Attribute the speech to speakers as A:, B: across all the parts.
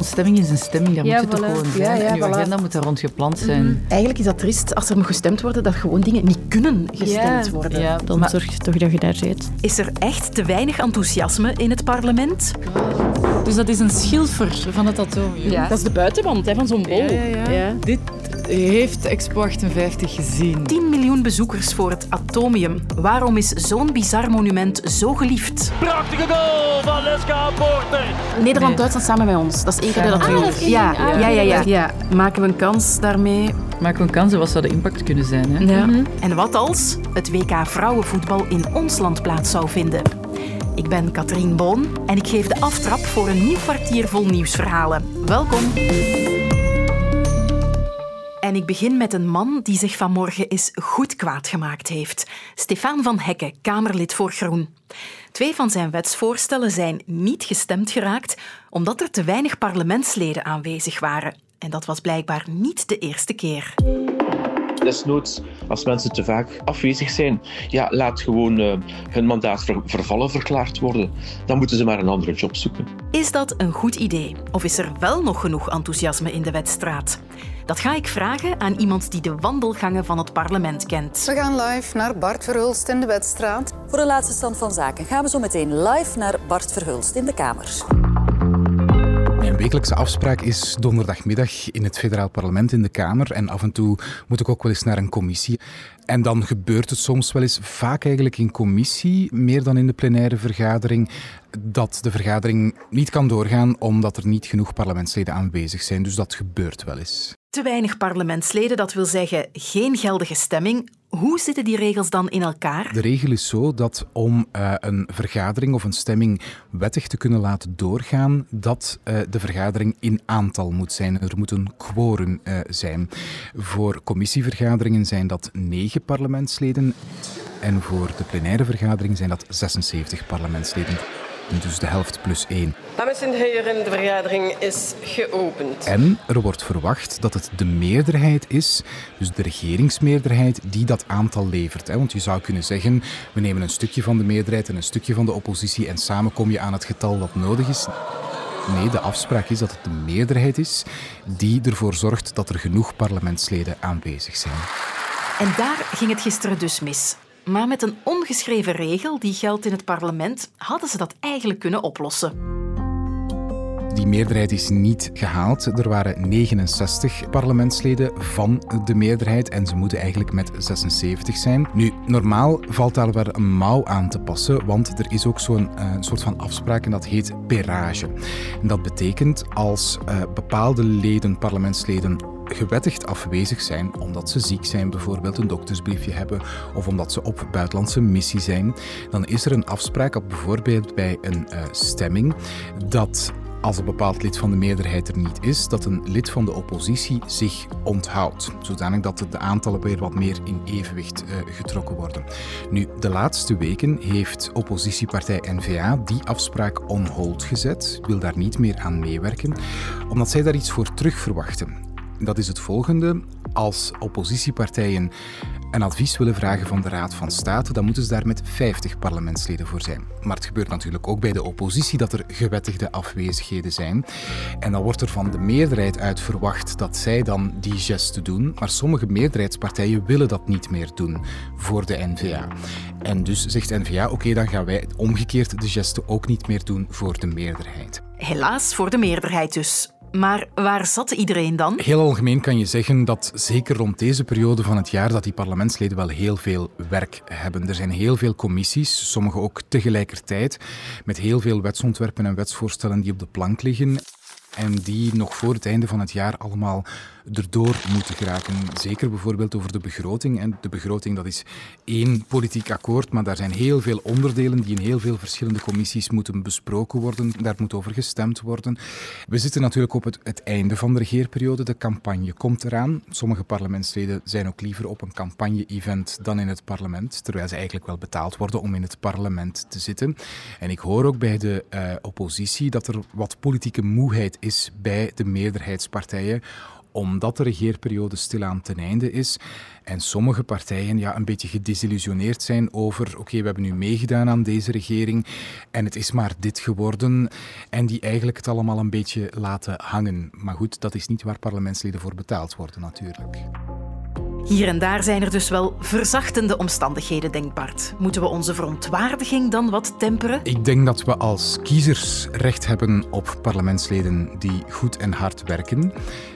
A: Een stemming is een stemming, daar
B: Ja,
A: moet je toch gewoon zijn.
B: Ja, ja,
A: en je
B: voilà.
A: agenda moet er rond gepland zijn.
C: Eigenlijk is dat triest als er moet gestemd worden dat gewoon dingen niet kunnen gestemd
B: Ja.
C: worden.
A: Ja,
B: Dan
A: maar
B: zorg je toch dat je daar zit.
D: Is er echt te weinig enthousiasme in het parlement?
A: Dus dat is een schilfer van het atomium.
B: Ja.
C: Dat is de buitenwand hè, van zo'n bol.
A: Ja, ja, ja. Dit heeft Expo 58 gezien.
D: 10 miljoen bezoekers voor het Atomium. Waarom is zo'n bizar monument zo geliefd?
E: Prachtige goal van Leska Porter.
C: Nederland-Duitsland samen bij ons. Dat is één keer dat
A: Ah,
C: we ja,
B: Ah,
C: ja, ja, ja,
B: oké.
C: ja. Maken we een kans daarmee?
A: Maak een kans, wat zou de impact kunnen zijn? Hè?
C: Ja.
D: En wat als het WK vrouwenvoetbal in ons land plaats zou vinden? Ik ben Katrien Boon en ik geef de aftrap voor een nieuw kwartier vol nieuwsverhalen. Welkom. En ik begin met een man die zich vanmorgen eens goed kwaad gemaakt heeft. Stefan van Hekken, Kamerlid voor Groen. Twee van zijn wetsvoorstellen zijn niet gestemd geraakt omdat er te weinig parlementsleden aanwezig waren. En dat was blijkbaar niet de eerste keer.
F: Desnoods, als mensen te vaak afwezig zijn, ja, laat gewoon eh, hun mandaat ver- vervallen verklaard worden. Dan moeten ze maar een andere job zoeken.
D: Is dat een goed idee? Of is er wel nog genoeg enthousiasme in de wedstraat? Dat ga ik vragen aan iemand die de wandelgangen van het parlement kent.
G: We gaan live naar Bart Verhulst in de wedstraat.
H: Voor de laatste stand van zaken gaan we zo meteen live naar Bart Verhulst in de Kamer.
I: Mijn wekelijkse afspraak is donderdagmiddag in het federaal parlement in de Kamer. En af en toe moet ik ook wel eens naar een commissie. En dan gebeurt het soms wel eens, vaak eigenlijk in commissie, meer dan in de plenaire vergadering, dat de vergadering niet kan doorgaan omdat er niet genoeg parlementsleden aanwezig zijn. Dus dat gebeurt wel eens.
D: Te weinig parlementsleden, dat wil zeggen geen geldige stemming. Hoe zitten die regels dan in elkaar?
I: De regel is zo dat om eh, een vergadering of een stemming wettig te kunnen laten doorgaan, dat eh, de vergadering in aantal moet zijn. Er moet een quorum eh, zijn. Voor commissievergaderingen zijn dat negen parlementsleden en voor de plenaire vergadering zijn dat 76 parlementsleden. Dus de helft plus één.
J: Dames en heren, de vergadering is geopend.
I: En er wordt verwacht dat het de meerderheid is, dus de regeringsmeerderheid, die dat aantal levert. hè. Want je zou kunnen zeggen, we nemen een stukje van de meerderheid en een stukje van de oppositie en samen kom je aan het getal dat nodig is. Nee, de afspraak is dat het de meerderheid is die ervoor zorgt dat er genoeg parlementsleden aanwezig zijn.
D: En daar ging het gisteren dus mis. Maar met een ongeschreven regel die geldt in het parlement, hadden ze dat eigenlijk kunnen oplossen.
I: Die meerderheid is niet gehaald. Er waren 69 parlementsleden van de meerderheid en ze moeten eigenlijk met 76 zijn. Nu, normaal valt daar wel een mouw aan te passen, want er is ook zo'n eh, soort van afspraak en dat heet perage. En dat betekent als eh, bepaalde leden, parlementsleden, gewettigd afwezig zijn omdat ze ziek zijn, bijvoorbeeld een doktersbriefje hebben of omdat ze op buitenlandse missie zijn, dan is er een afspraak dat bijvoorbeeld bij een eh, stemming dat als een bepaald lid van de meerderheid er niet is, dat een lid van de oppositie zich onthoudt, zodanig dat de aantallen weer wat meer in evenwicht eh, getrokken worden. Nu, de laatste weken heeft oppositiepartij N-VA die afspraak on hold gezet, wil daar niet meer aan meewerken, omdat zij daar iets voor terug verwachten. Dat is het volgende. Als oppositiepartijen een advies willen vragen van de Raad van State, dan moeten ze daar met 50 parlementsleden voor zijn. Maar het gebeurt natuurlijk ook bij de oppositie dat er gewettigde afwezigheden zijn. En dan wordt er van de meerderheid uit verwacht dat zij dan die geste doen. Maar sommige meerderheidspartijen willen dat niet meer doen voor de N-VA. En dus zegt N-VA, oké, dan gaan wij omgekeerd de geste ook niet meer doen voor de meerderheid.
D: Helaas voor de meerderheid dus. Maar waar zat iedereen dan?
I: Heel algemeen kan je zeggen dat zeker rond deze periode van het jaar dat die parlementsleden wel heel veel werk hebben. Er zijn heel veel commissies, sommige ook tegelijkertijd, met heel veel wetsontwerpen en wetsvoorstellen die op de plank liggen. En die nog voor het einde van het jaar allemaal erdoor moeten geraken. Zeker bijvoorbeeld over de begroting. En de begroting dat is één politiek akkoord, maar daar zijn heel veel onderdelen die in heel veel verschillende commissies moeten besproken worden. Daar moet over gestemd worden. We zitten natuurlijk op het, einde van de regeerperiode. De campagne komt eraan. Sommige parlementsleden zijn ook liever op een campagne-event dan in het parlement, terwijl ze eigenlijk wel betaald worden om in het parlement te zitten. En ik hoor ook bij de uh, oppositie dat er wat politieke moeheid is bij de meerderheidspartijen omdat de regeerperiode stilaan ten einde is en sommige partijen ja, een beetje gedesillusioneerd zijn over oké, we hebben nu meegedaan aan deze regering en het is maar dit geworden en die eigenlijk het allemaal een beetje laten hangen. Maar goed, dat is niet waar parlementsleden voor betaald worden natuurlijk.
D: Hier en daar zijn er dus wel verzachtende omstandigheden denkbaar. Moeten we onze verontwaardiging dan wat temperen?
I: Ik denk dat we als kiezers recht hebben op parlementsleden die goed en hard werken.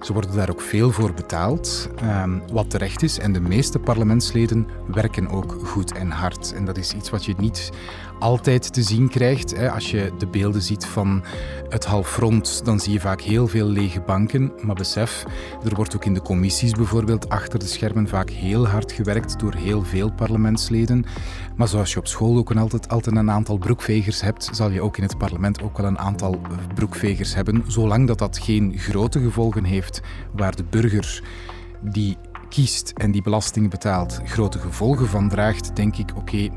I: Ze worden daar ook veel voor betaald, ehm, wat terecht is. En de meeste parlementsleden werken ook goed en hard. En dat is iets wat je niet altijd te zien krijgt. Als je de beelden ziet van het halfrond, dan zie je vaak heel veel lege banken. Maar besef, er wordt ook in de commissies bijvoorbeeld achter de schermen vaak heel hard gewerkt door heel veel parlementsleden. Maar zoals je op school ook altijd, altijd een aantal broekvegers hebt, zal je ook in het parlement ook wel een aantal broekvegers hebben. Zolang dat dat geen grote gevolgen heeft waar de burger die kiest en die belasting betaalt grote gevolgen van draagt, denk ik, oké,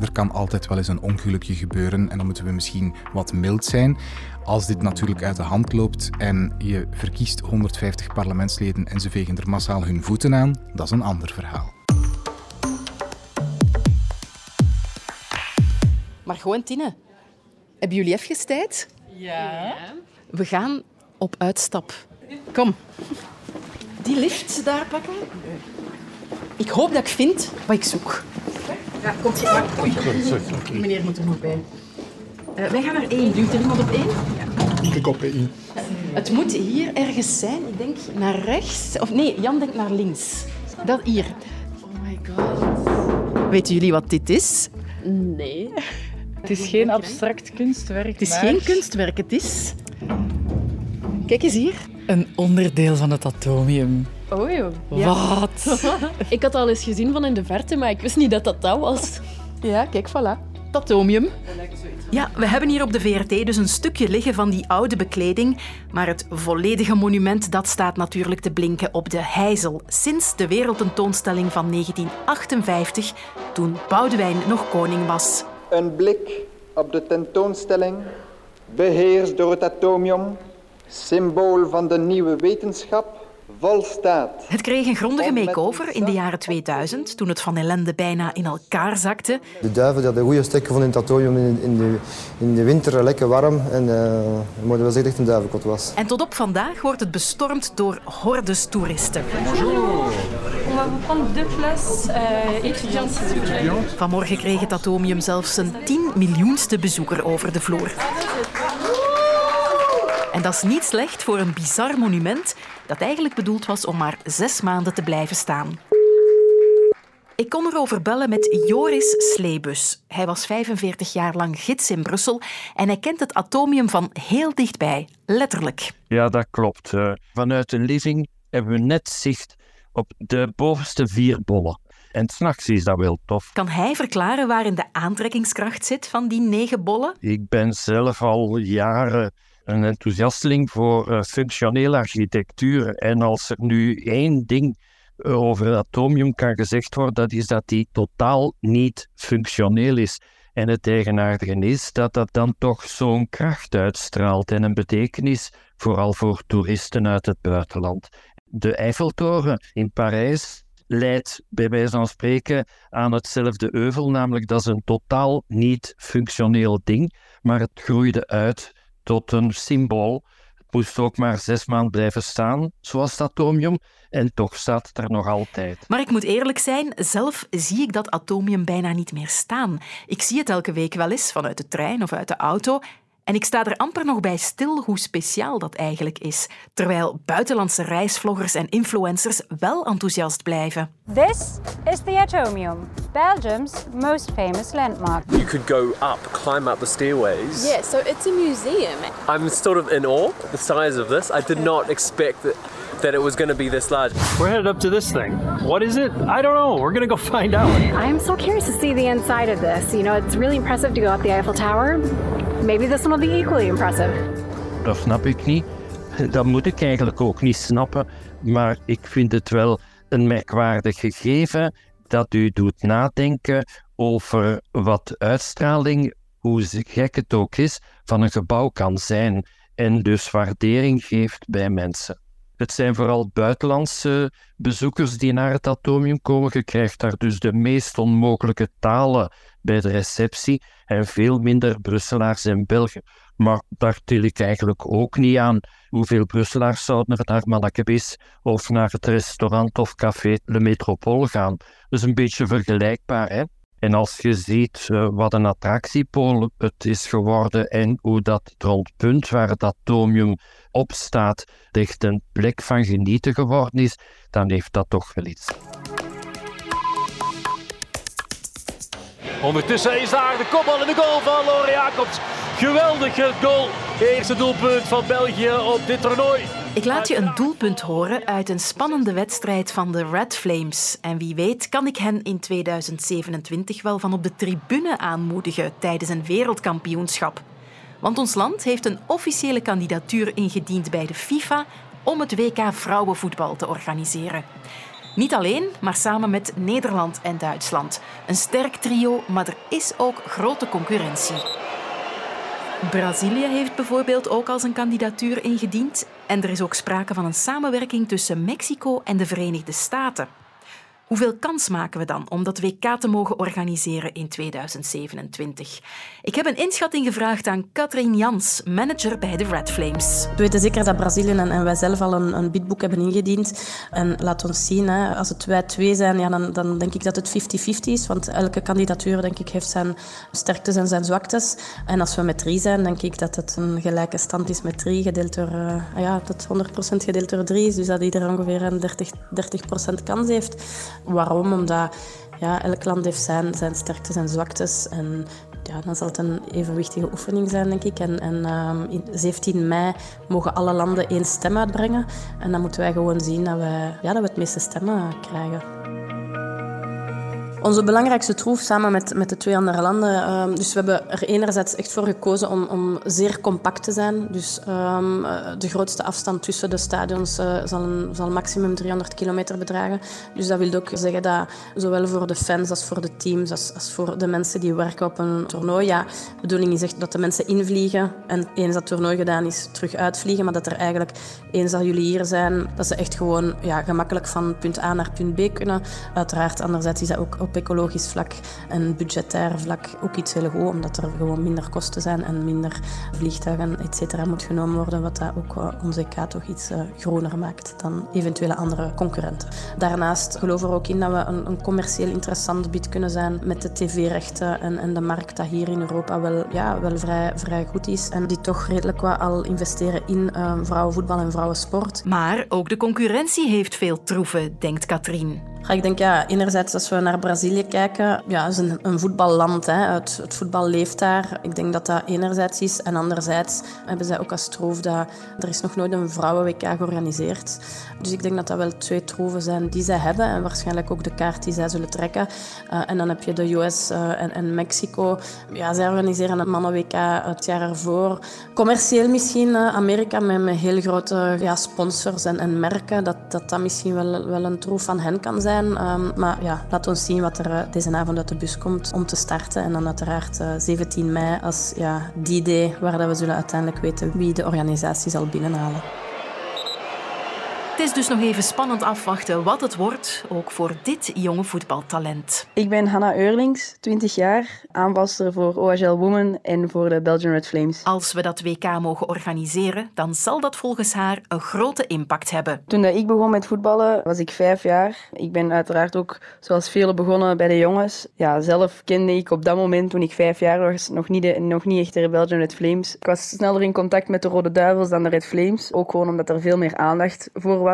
I: er kan altijd wel eens een ongelukje gebeuren en dan moeten we misschien wat mild zijn. Als dit natuurlijk uit de hand loopt en je verkiest 150 parlementsleden en ze vegen er massaal hun voeten aan, dat is een ander verhaal.
C: Maar gewoon, Tine, hebben jullie even tijd?
A: Ja.
C: We gaan op uitstap. Kom. Die lift daar pakken. Ik hoop dat ik vind wat ik zoek. Ja, komt hier. Oei. Meneer moet er nog bij. Uh, wij gaan naar één. Duwt er iemand op één?
B: Ja. Ik op één.
C: Het moet hier ergens zijn. Ik denk naar rechts. Of nee, Jan denkt naar links. Dat hier.
A: Oh my god.
C: Weten jullie wat dit is?
A: Nee. Het is geen abstract kunstwerk.
C: Het is
A: maar...
C: geen kunstwerk. Het is... Kijk eens hier.
A: Een onderdeel van het atomium.
K: Oh joh.
A: Ja. Wat?
K: ik had al eens gezien van in de verte, maar ik wist niet dat dat dat was.
C: Ja, kijk, voilà. Het atomium.
D: Ja, we hebben hier op de VRT dus een stukje liggen van die oude bekleding. Maar het volledige monument dat staat natuurlijk te blinken op de Heizel. Sinds de wereldtentoonstelling van 1958, toen Boudewijn nog koning was.
L: Een blik op de tentoonstelling, beheerst door het atomium, symbool van de nieuwe wetenschap, volstaat.
D: Het kreeg een grondige make-over in de jaren 2000, toen het van ellende bijna in elkaar zakte.
M: De duiven die hadden goede stekken van in het atomium in, in, de, in de winter lekker warm. En uh, we moeten wel zeggen dat het een duivenkot was.
D: En tot op vandaag wordt het bestormd door hordes toeristen.
N: Bonjour. On va vous prendre deux places étudiantes, s'il vous plaît.
D: Vanmorgen kreeg het atomium zelfs een 10 miljoenste bezoeker over de vloer. En dat is niet slecht voor een bizar monument dat eigenlijk bedoeld was om maar zes maanden te blijven staan. Ik kon erover bellen met Joris Sleebus. Hij was 45 jaar lang gids in Brussel en hij kent het atomium van heel dichtbij, letterlijk.
O: Ja, dat klopt. Uh, vanuit een living hebben we net zicht op de bovenste vier bollen. En s'nachts is dat wel tof.
D: Kan hij verklaren waarin de aantrekkingskracht zit van die negen bollen?
O: Ik ben zelf al jaren een enthousiasteling voor uh, functionele architectuur. En als er nu één ding over het atomium kan gezegd worden, dat is dat die totaal niet functioneel is. En het eigenaardige is dat dat dan toch zo'n kracht uitstraalt en een betekenis, vooral voor toeristen uit het buitenland. De Eiffeltoren in Parijs leidt bij wijze van spreken aan hetzelfde euvel, namelijk dat is een totaal niet functioneel ding, maar het groeide uit tot een symbool. Het moest ook maar zes maanden blijven staan, zoals het atomium, en toch staat het er nog altijd.
D: Maar ik moet eerlijk zijn, zelf zie ik dat atomium bijna niet meer staan. Ik zie het elke week wel eens vanuit de trein of uit de auto. En ik sta er amper nog bij stil hoe speciaal dat eigenlijk is, terwijl buitenlandse reisvloggers en influencers wel enthousiast blijven.
P: This is the Atomium, Belgium's most famous landmark.
Q: You could go up, climb up the stairways.
K: Yeah, so it's a museum.
Q: I'm sort of in awe the size of this. I did not expect that that it was going to be this large.
E: We're headed up to this thing. What is it? I don't know. We're going to go find out.
P: I'm so curious to see the inside of this. You know, it's really impressive to go up the Eiffel Tower. Maybe this one will be equally impressive.
O: Dat snap ik niet. Dat moet ik eigenlijk ook niet snappen. Maar ik vind het wel een merkwaardig gegeven dat u doet nadenken over wat uitstraling, hoe gek het ook is, van een gebouw kan zijn. En dus waardering geeft bij mensen. Het zijn vooral buitenlandse bezoekers die naar het atomium komen. Je krijgt daar dus de meest onmogelijke talen bij de receptie en veel minder Brusselaars en Belgen. Maar daar til ik eigenlijk ook niet aan hoeveel Brusselaars zouden er naar Malakabis of naar het restaurant of café Le Métropole gaan. Is een beetje vergelijkbaar, hè? En als je ziet uh, wat een attractiepool het is geworden en hoe dat rondpunt waar het atomium op staat echt een plek van genieten geworden is, dan heeft dat toch wel iets.
E: Ondertussen is daar de kopbal in de goal van Lore Jacobs. Geweldige goal. Eerste doelpunt van België op dit toernooi.
D: Ik laat je een doelpunt horen uit een spannende wedstrijd van de Red Flames. En wie weet kan ik hen in 2027 wel van op de tribune aanmoedigen tijdens een wereldkampioenschap. Want ons land heeft een officiële kandidatuur ingediend bij de FIFA om het WK vrouwenvoetbal te organiseren. Niet alleen, maar samen met Nederland en Duitsland. Een sterk trio, maar er is ook grote concurrentie. Brazilië heeft bijvoorbeeld ook al zijn kandidatuur ingediend. En er is ook sprake van een samenwerking tussen Mexico en de Verenigde Staten. Hoeveel kans maken we dan om dat WK te mogen organiseren in 2027? Ik heb een inschatting gevraagd aan Katrien Jans, manager bij de Red Flames.
B: We weten zeker dat Brazilië en, en wij zelf al een, een bidboek hebben ingediend. En laat ons zien, hè, als het wij twee zijn, ja, dan, dan denk ik dat het 50-50 is. Want elke kandidatuur denk ik, heeft zijn sterktes en zijn zwaktes. En als we met drie zijn, denk ik dat het een gelijke stand is met drie, gedeeld door, uh, ja, dat 100% gedeeld door drie is. Dus dat iedereen ongeveer een 30, 30% kans heeft. Waarom? Omdat ja, elk land heeft zijn, zijn sterktes en zwaktes. En ja, dan zal het een evenwichtige oefening zijn, denk ik. En, en um, in 17 mei mogen alle landen één stem uitbrengen. En dan moeten wij gewoon zien dat we, ja, dat we het meeste stemmen krijgen. Onze belangrijkste troef samen met, met de twee andere landen. Um, dus we hebben er enerzijds echt voor gekozen om, om zeer compact te zijn. Dus um, de grootste afstand tussen de stadions uh, zal, een, zal maximum 300 kilometer bedragen. Dus dat wil ook zeggen dat zowel voor de fans als voor de teams, als, als voor de mensen die werken op een toernooi, ja, de bedoeling is echt dat de mensen invliegen en eens dat toernooi gedaan is, terug uitvliegen. Maar dat er eigenlijk, eens dat jullie hier zijn, dat ze echt gewoon ja, gemakkelijk van punt A naar punt B kunnen. Uiteraard, anderzijds is dat ook op ecologisch vlak en budgetair vlak ook iets heel goed, omdat er gewoon minder kosten zijn en minder vliegtuigen et cetera moet genomen worden, wat dat ook onze EK toch iets groener maakt dan eventuele andere concurrenten. Daarnaast geloven we ook in dat we een, een commercieel interessant bied kunnen zijn met de tv-rechten en, en de markt dat hier in Europa wel, ja, wel vrij, vrij goed is en die toch redelijk wat al investeren in uh, vrouwenvoetbal en vrouwensport.
D: Maar ook de concurrentie heeft veel troeven, denkt Katrien.
B: Ik denk, ja, enerzijds als we naar Brazilië kijken, ja, is een, een voetballand. Hè. Het, het, voetbal leeft daar. Ik denk dat dat enerzijds is. En anderzijds hebben zij ook als troof dat er is nog nooit een vrouwen-WK georganiseerd. Dus ik denk dat dat wel twee troeven zijn die zij hebben. En waarschijnlijk ook de kaart die zij zullen trekken. Uh, en dan heb je de US uh, en, Mexico. Ja, zij organiseren een mannen-WK het jaar ervoor. Commercieel misschien uh, Amerika met, met heel grote ja, sponsors en, en merken. Dat, dat dat misschien wel, wel een troef van hen kan zijn. Um, maar ja, laat ons zien wat er deze avond uit de bus komt om te starten. En dan uiteraard uh, 17 mei als ja, die day waar dat we zullen uiteindelijk weten wie de organisatie zal binnenhalen.
D: Het is dus nog even spannend afwachten wat het wordt, ook voor dit jonge voetbaltalent.
R: Ik ben Hanna Eurlings, 20 jaar, aanvalster voor OHL Women en voor de Belgian Red Flames.
D: Als we dat WK mogen organiseren, dan zal dat volgens haar een grote impact hebben.
R: Toen ik begon met voetballen, was ik vijf jaar. Ik ben uiteraard ook, zoals velen, begonnen bij de jongens. Ja, zelf kende ik op dat moment, toen ik vijf jaar was, nog niet, de, nog niet echt de Belgian Red Flames. Ik was sneller in contact met de Rode Duivels dan de Red Flames. Ook gewoon omdat er veel meer aandacht voor was.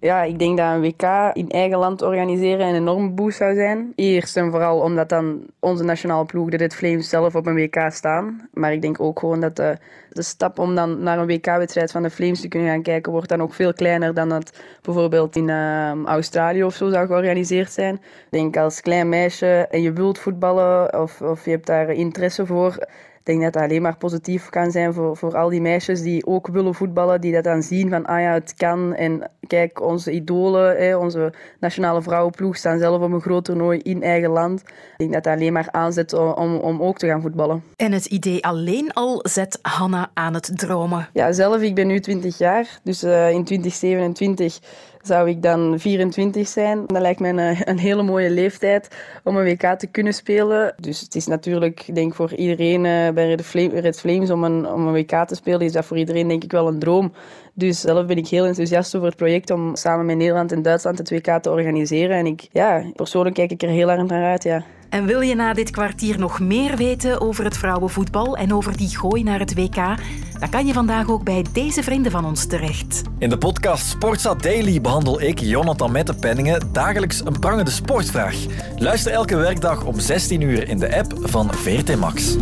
R: Ja, ik denk dat een WK in eigen land organiseren een enorme boost zou zijn. Eerst en vooral omdat dan onze nationale ploeg, de Red Flames, zelf op een WK staan. Maar ik denk ook gewoon dat de, de stap om dan naar een WK-wedstrijd van de Flames te kunnen gaan kijken, wordt dan ook veel kleiner dan dat bijvoorbeeld in uh, Australië of zo zou georganiseerd zijn. Ik denk als klein meisje en je wilt voetballen of, of je hebt daar interesse voor, denk dat dat alleen maar positief kan zijn voor, voor al die meisjes die ook willen voetballen, die dat dan zien van, ah ja, het kan. En kijk, onze idolen, hè, onze nationale vrouwenploeg staan zelf op een groot toernooi in eigen land. Ik denk dat dat alleen maar aanzet om, om ook te gaan voetballen.
D: En het idee alleen al zet Hanna aan het dromen.
R: Ja, zelf, ik ben nu 20 jaar, dus uh, in 2027 zou ik dan 24 zijn. Dat lijkt mij een, een, hele mooie leeftijd om een WK te kunnen spelen. Dus het is natuurlijk, ik denk voor iedereen uh, bij Red, Flames om een, om een WK te spelen, is dat voor iedereen denk ik wel een droom. Dus zelf ben ik heel enthousiast over het project om samen met Nederland en Duitsland het WK te organiseren. En ik, ja, persoonlijk kijk ik er heel erg naar uit, ja.
D: En wil je na dit kwartier nog meer weten over het vrouwenvoetbal en over die gooi naar het WK? Dan kan je vandaag ook bij deze vrienden van ons terecht.
S: In de podcast Sportsa Daily behandel ik, Jonathan Mettenpenningen, dagelijks een prangende sportvraag. Luister elke werkdag om 16 uur in de app van VRT Max.